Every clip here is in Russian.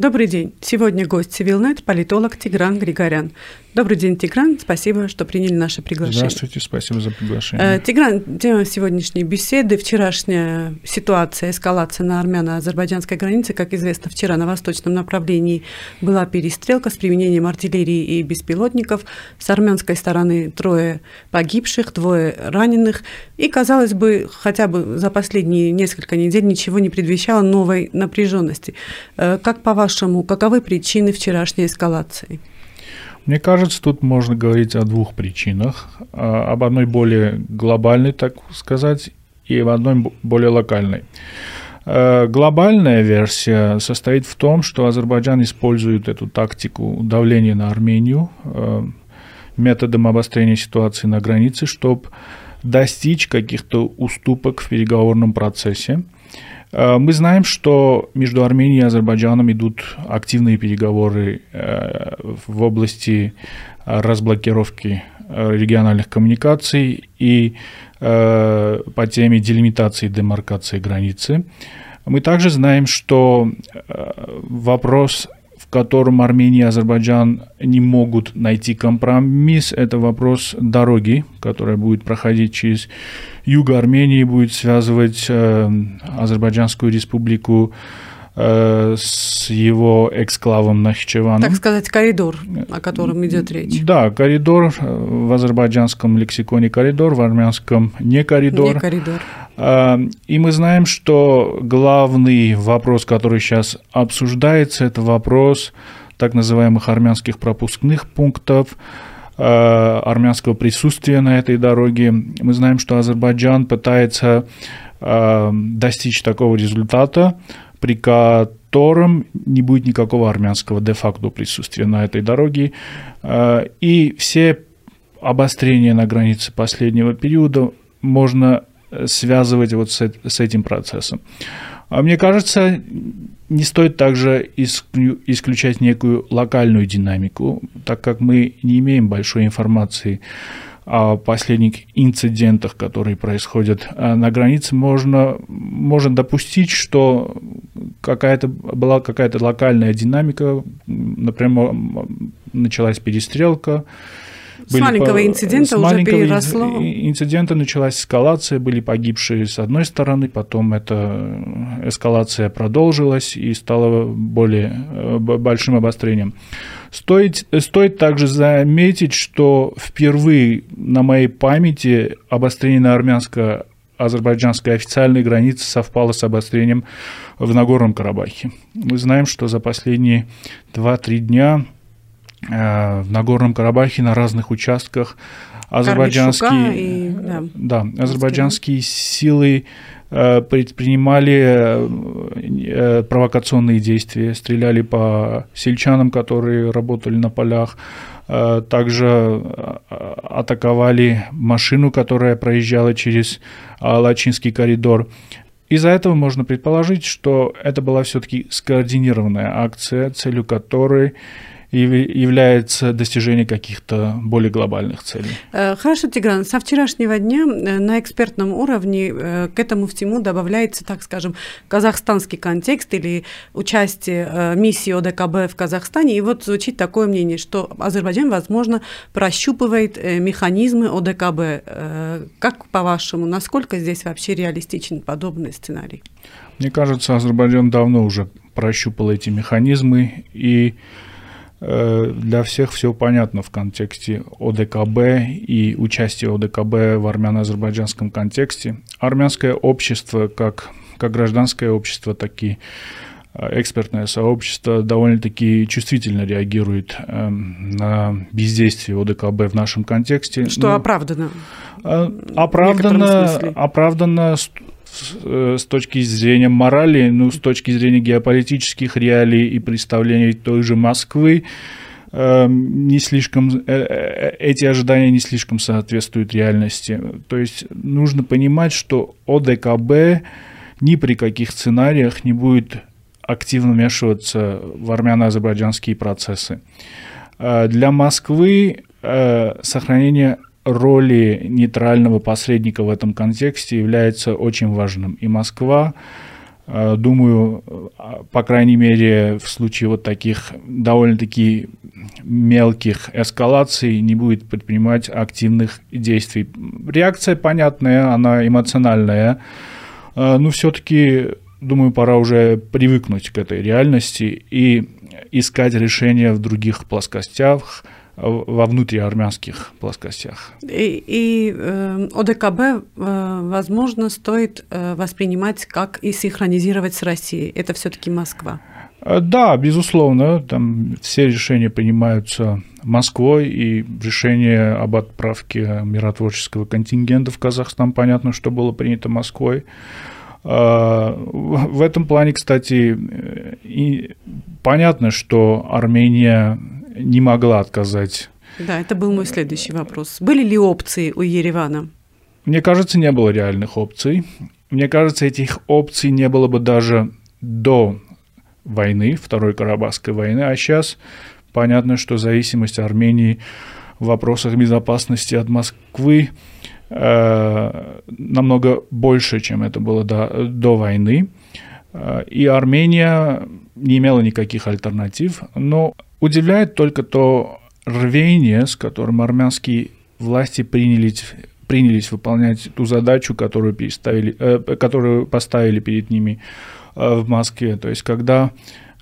Добрый день. Сегодня гость Цивилнет, политолог Тигран Григорян. Добрый день, Тигран. Спасибо, что приняли наше приглашение. Здравствуйте, спасибо за приглашение. Э, Тигран, тема сегодняшней беседы – вчерашняя ситуация, эскалация на армяно-азербайджанской границе. Как известно, вчера на восточном направлении была перестрелка с применением артиллерии и беспилотников. С армянской стороны трое погибших, двое раненых. И, казалось бы, хотя бы за последние несколько недель ничего не предвещало новой напряженности. Э, как по-вашему, каковы причины вчерашней эскалации? Мне кажется, тут можно говорить о двух причинах. А, об одной более глобальной, так сказать, и об одной более локальной. А, глобальная версия состоит в том, что Азербайджан использует эту тактику давления на Армению а, методом обострения ситуации на границе, чтобы достичь каких-то уступок в переговорном процессе – Э, мы знаем, что между Арменией и Азербайджаном идут активные переговоры э, в области разблокировки э, региональных коммуникаций и по теме делимитации и демаркации границы. Мы также знаем, что вопрос котором Армения и Азербайджан не могут найти компромисс. Это вопрос дороги, которая будет проходить через юг Армении, будет связывать э, Азербайджанскую республику э, с его эксклавом Нахичеваном. Так сказать, коридор, о котором идет речь. Да, коридор э, в азербайджанском лексиконе коридор, в армянском не коридор. Не коридор. И мы знаем, что главный вопрос, который сейчас обсуждается, это вопрос так называемых армянских пропускных пунктов, а, армянского присутствия на этой дороге. Мы знаем, что Азербайджан пытается а, достичь такого результата, при котором не будет никакого армянского де-факто присутствия на этой дороге. А, и все обострения на границе последнего периода можно связывать вот с, этим процессом. А мне кажется, не стоит также исключать некую локальную динамику, так как мы не имеем большой информации о последних инцидентах, которые происходят а на границе, можно, можно допустить, что какая-то, была какая-то локальная динамика, например, началась перестрелка, с маленького по... инцидента с уже маленького переросло. инцидента началась эскалация, были погибшие с одной стороны, потом эта эскалация продолжилась и стала более э, большим обострением. Стоит, стоит также заметить, что впервые на моей памяти обострение на армянско азербайджанской официальной границы совпало с обострением в Нагорном Карабахе. Мы знаем, что за последние 2-3 дня Э, в Нагорном Карабахе на разных участках азербайджанские, и, да, да, азербайджанские силы э, предпринимали э, провокационные действия, стреляли по сельчанам, которые работали на полях, также атаковали машину, которая проезжала через Лачинский коридор. Из-за этого можно предположить, что это была все-таки скоординированная акция, целью которой является достижение каких-то более глобальных целей. Э, хорошо, Тигран, со вчерашнего дня э, на экспертном уровне э, к этому всему добавляется, так скажем, казахстанский контекст или участие миссии ОДКБ в Казахстане. И вот звучит такое мнение, что Азербайджан, возможно, прощупывает механизмы ОДКБ. Как по-вашему, насколько здесь вообще реалистичен подобный сценарий? Мне кажется, Азербайджан давно уже прощупал эти механизмы и для всех все понятно в контексте ОДКБ и участия ОДКБ в армяно-азербайджанском контексте. Армянское общество, как, как гражданское общество, так и э, экспертное сообщество довольно-таки чувствительно реагирует э, на бездействие ОДКБ в нашем контексте. Что ну, оправдано? Э, оправдано, оправдано Э, с, точки зрения морали, ну, с точки зрения геополитических реалий и представлений той же Москвы, эм, не слишком, э, эти ожидания не слишком соответствуют реальности. То есть нужно понимать, что ОДКБ ни при каких сценариях не будет активно вмешиваться в армяно-азербайджанские процессы. Э, для Москвы сохранение роли нейтрального посредника в этом контексте является очень важным. И Москва Э, думаю, по крайней мере, в случае вот таких довольно-таки мелких эскалаций не будет предпринимать активных действий. Реакция понятная, она эмоциональная, но все-таки, думаю, пора уже привыкнуть к этой реальности и искать решения в других плоскостях, во внутриармянских плоскостях. И, и э, ОДКБ, э, возможно, стоит э, воспринимать как и синхронизировать с Россией. Это все-таки Москва. Э, да, безусловно, там все решения принимаются Москвой, и решение об отправке миротворческого контингента в Казахстан, понятно, что было принято Москвой. Э, в этом плане, кстати, и понятно, что Армения не могла отказать. Да, это был мой следующий вопрос. Были ли опции у Еревана? Мне кажется, не было реальных опций. Мне кажется, этих опций не было бы даже до войны, Второй Карабахской войны, а сейчас понятно, что зависимость Армении в вопросах безопасности от Москвы э, намного больше, чем это было до, до войны. Э, и Армения не имела никаких альтернатив, но Удивляет только то рвение, с которым армянские власти принялись, принялись выполнять ту задачу, которую, переставили, э, которую поставили перед ними э, в Москве. То есть, когда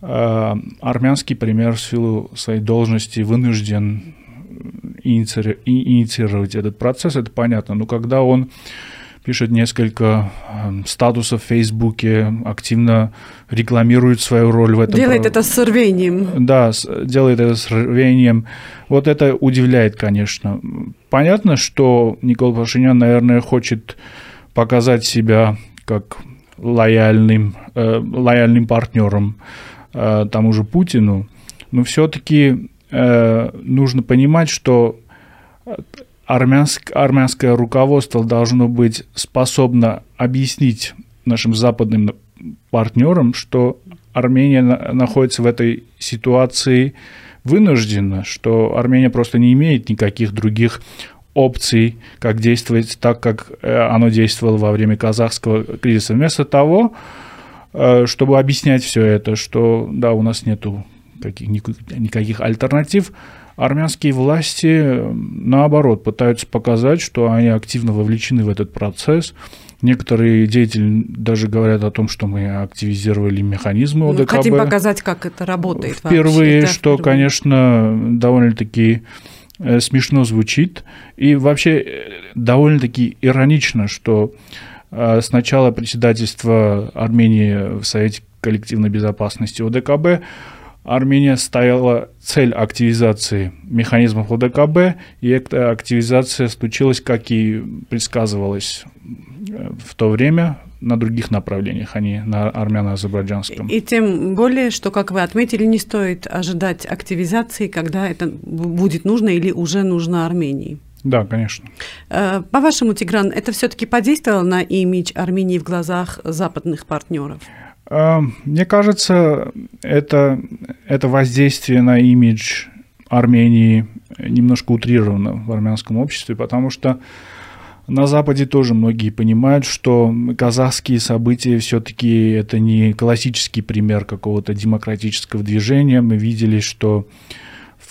э, армянский премьер в силу своей должности вынужден инициировать этот процесс, это понятно. Но когда он пишет несколько эм, статусов в Фейсбуке, активно рекламирует свою роль в этом. Делает это с рвением. Да, делает это с рвением. Вот это удивляет, конечно. Понятно, что Никол Пашинян, наверное, хочет показать себя как лояльным, э, лояльным партнером э, тому же Путину, но все-таки э, нужно понимать, что армянск, армянское руководство должно быть способно объяснить нашим западным партнерам, что Армения находится в этой ситуации вынуждена, что Армения просто не имеет никаких других опций, как действовать так, как э, оно действовало во время казахского кризиса. Вместо того, э, чтобы объяснять все это, что да, у нас нету каких, никаких альтернатив, армянские власти, наоборот, пытаются показать, что они активно вовлечены в этот процесс. Некоторые деятели даже говорят о том, что мы активизировали механизмы ОДКБ. Мы хотим показать, как это работает Впервые, вообще, что, впервые. конечно, довольно-таки э, смешно звучит. И вообще э, довольно-таки иронично, что э, с начала председательства Армении в Совете коллективной безопасности ОДКБ Армения ставила цель активизации механизмов ОДКБ, и эта активизация случилась, как и предсказывалось э, в то время, на других направлениях, а не на армяно-азербайджанском. И тем более, что, как вы отметили, не стоит ожидать активизации, когда это будет нужно или уже нужно Армении. Да, конечно. Э, по-вашему, Тигран, это все-таки подействовало на имидж Армении в глазах западных партнеров? А, мне кажется, это, это воздействие на имидж Армении немножко утрировано в армянском обществе, потому что на Западе тоже многие понимают, что казахские события все-таки это не классический пример какого-то демократического движения. Мы видели, что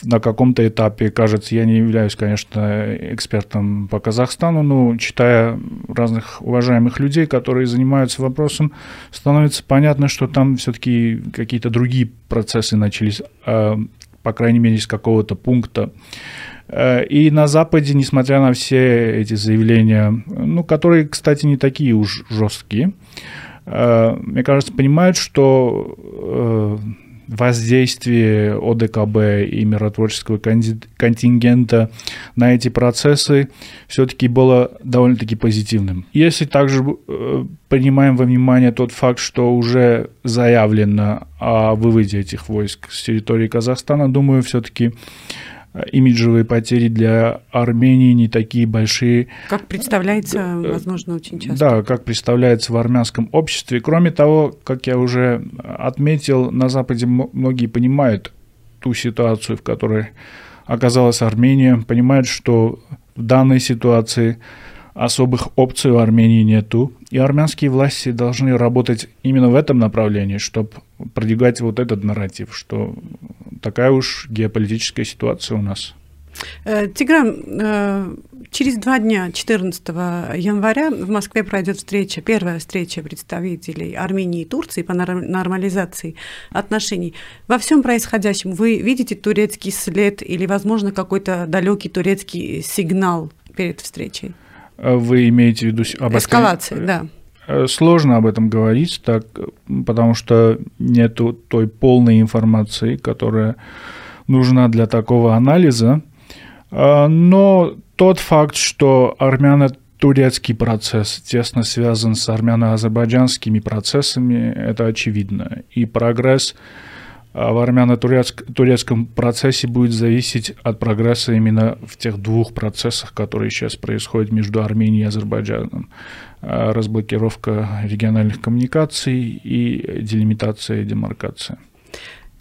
на каком-то этапе, кажется, я не являюсь, конечно, экспертом по Казахстану, но читая разных уважаемых людей, которые занимаются вопросом, становится понятно, что там все-таки какие-то другие процессы начались, а, по крайней мере, с какого-то пункта. Э, и на Западе, несмотря на все эти заявления, ну, которые, кстати, не такие уж жесткие, э, мне кажется, понимают, что воздействие ОДКБ и миротворческого контингента на эти процессы все-таки было довольно-таки позитивным. Если также э, принимаем во внимание тот факт, что уже заявлено о выводе этих войск с территории Казахстана, думаю, все-таки имиджевые потери для Армении не такие большие. Как представляется, э, возможно, очень часто. Да, как представляется в армянском обществе. Кроме того, как я уже отметил, на Западе многие понимают ту ситуацию, в которой оказалась Армения, понимают, что в данной ситуации особых опций у Армении нету, и армянские власти должны работать именно в этом направлении, чтобы продвигать вот этот нарратив, что такая уж геополитическая ситуация у нас. Э, Тигран, э, через два дня, 14 января, в Москве пройдет встреча, первая встреча представителей Армении и Турции по нормализации отношений. Во всем происходящем вы видите турецкий след или, возможно, какой-то далекий турецкий сигнал перед встречей? Э, вы имеете в виду об эскалации, да. Сложно об этом говорить, так, потому что нет той полной информации, которая нужна для такого анализа. А, но тот факт, что армяно-турецкий процесс тесно связан с армяно-азербайджанскими процессами, это очевидно. И прогресс в армяно-турецком процессе будет зависеть от прогресса именно в тех двух процессах, которые сейчас происходят между Арменией и Азербайджаном. А, разблокировка региональных коммуникаций и делимитация и демаркация.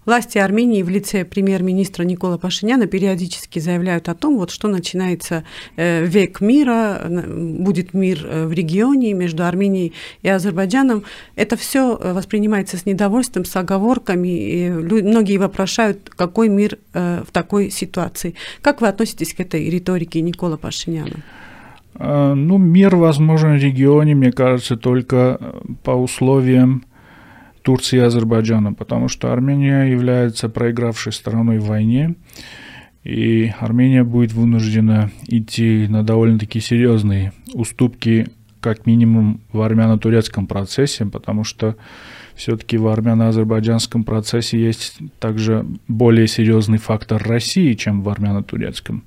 Власти Армении в лице премьер-министра Никола Пашиняна периодически заявляют о том, вот, что начинается э, век мира, будет мир э, в регионе между Арменией и Азербайджаном. Это все э, воспринимается с недовольством, с оговорками. И многие вопрошают, какой мир в такой ситуации. Как вы относитесь к этой риторике Никола Пашиняна? Ну, мир возможен в регионе, мне кажется, только по условиям Турции и Азербайджана, потому что Армения является проигравшей стороной в войне, и Армения будет вынуждена идти на довольно-таки серьезные уступки, как минимум в армяно-турецком процессе, потому что все-таки в армяно-азербайджанском процессе есть также более серьезный фактор России, чем в армяно-турецком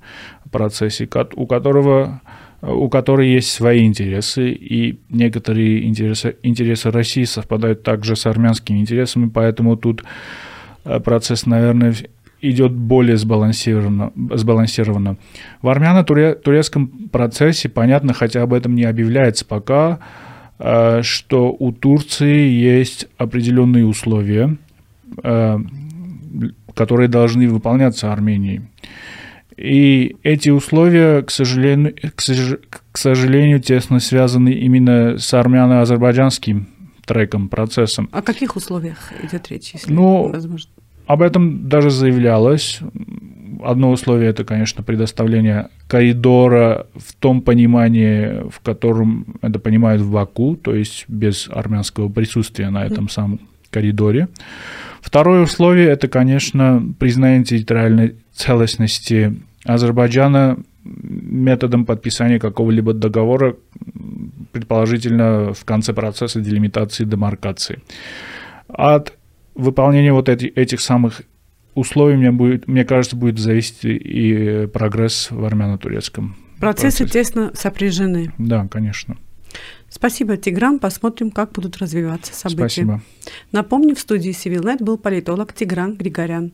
процессе, у которого у которой есть свои интересы, и некоторые интересы, интересы России совпадают также с армянскими интересами, поэтому тут э, процесс, наверное, идет более сбалансированно. сбалансированно. В армяно-турецком процессе, понятно, хотя об этом не объявляется пока, э, что у Турции есть определенные условия, э, которые должны выполняться Арменией. И эти условия, к сожалению, к, сож... к сожалению, тесно связаны именно с армяно-азербайджанским треком, процессом. О каких условиях идет речь, если ну, возможно? Об этом даже заявлялось. Одно условие это, конечно, предоставление коридора в том понимании, в котором это понимают в Баку, то есть без армянского присутствия на этом самом коридоре. Второе условие это, конечно, признание территориальной целостности Азербайджана методом подписания какого-либо договора, предположительно в конце процесса делимитации демаркации. От выполнения вот эти, этих самых условий, мне, будет, мне кажется, будет зависеть и прогресс в армяно-турецком Процессы процессе. тесно сопряжены. Да, конечно. Спасибо, Тигран. Посмотрим, как будут развиваться события. Спасибо. Напомню, в студии CivilNet был политолог Тигран Григорян.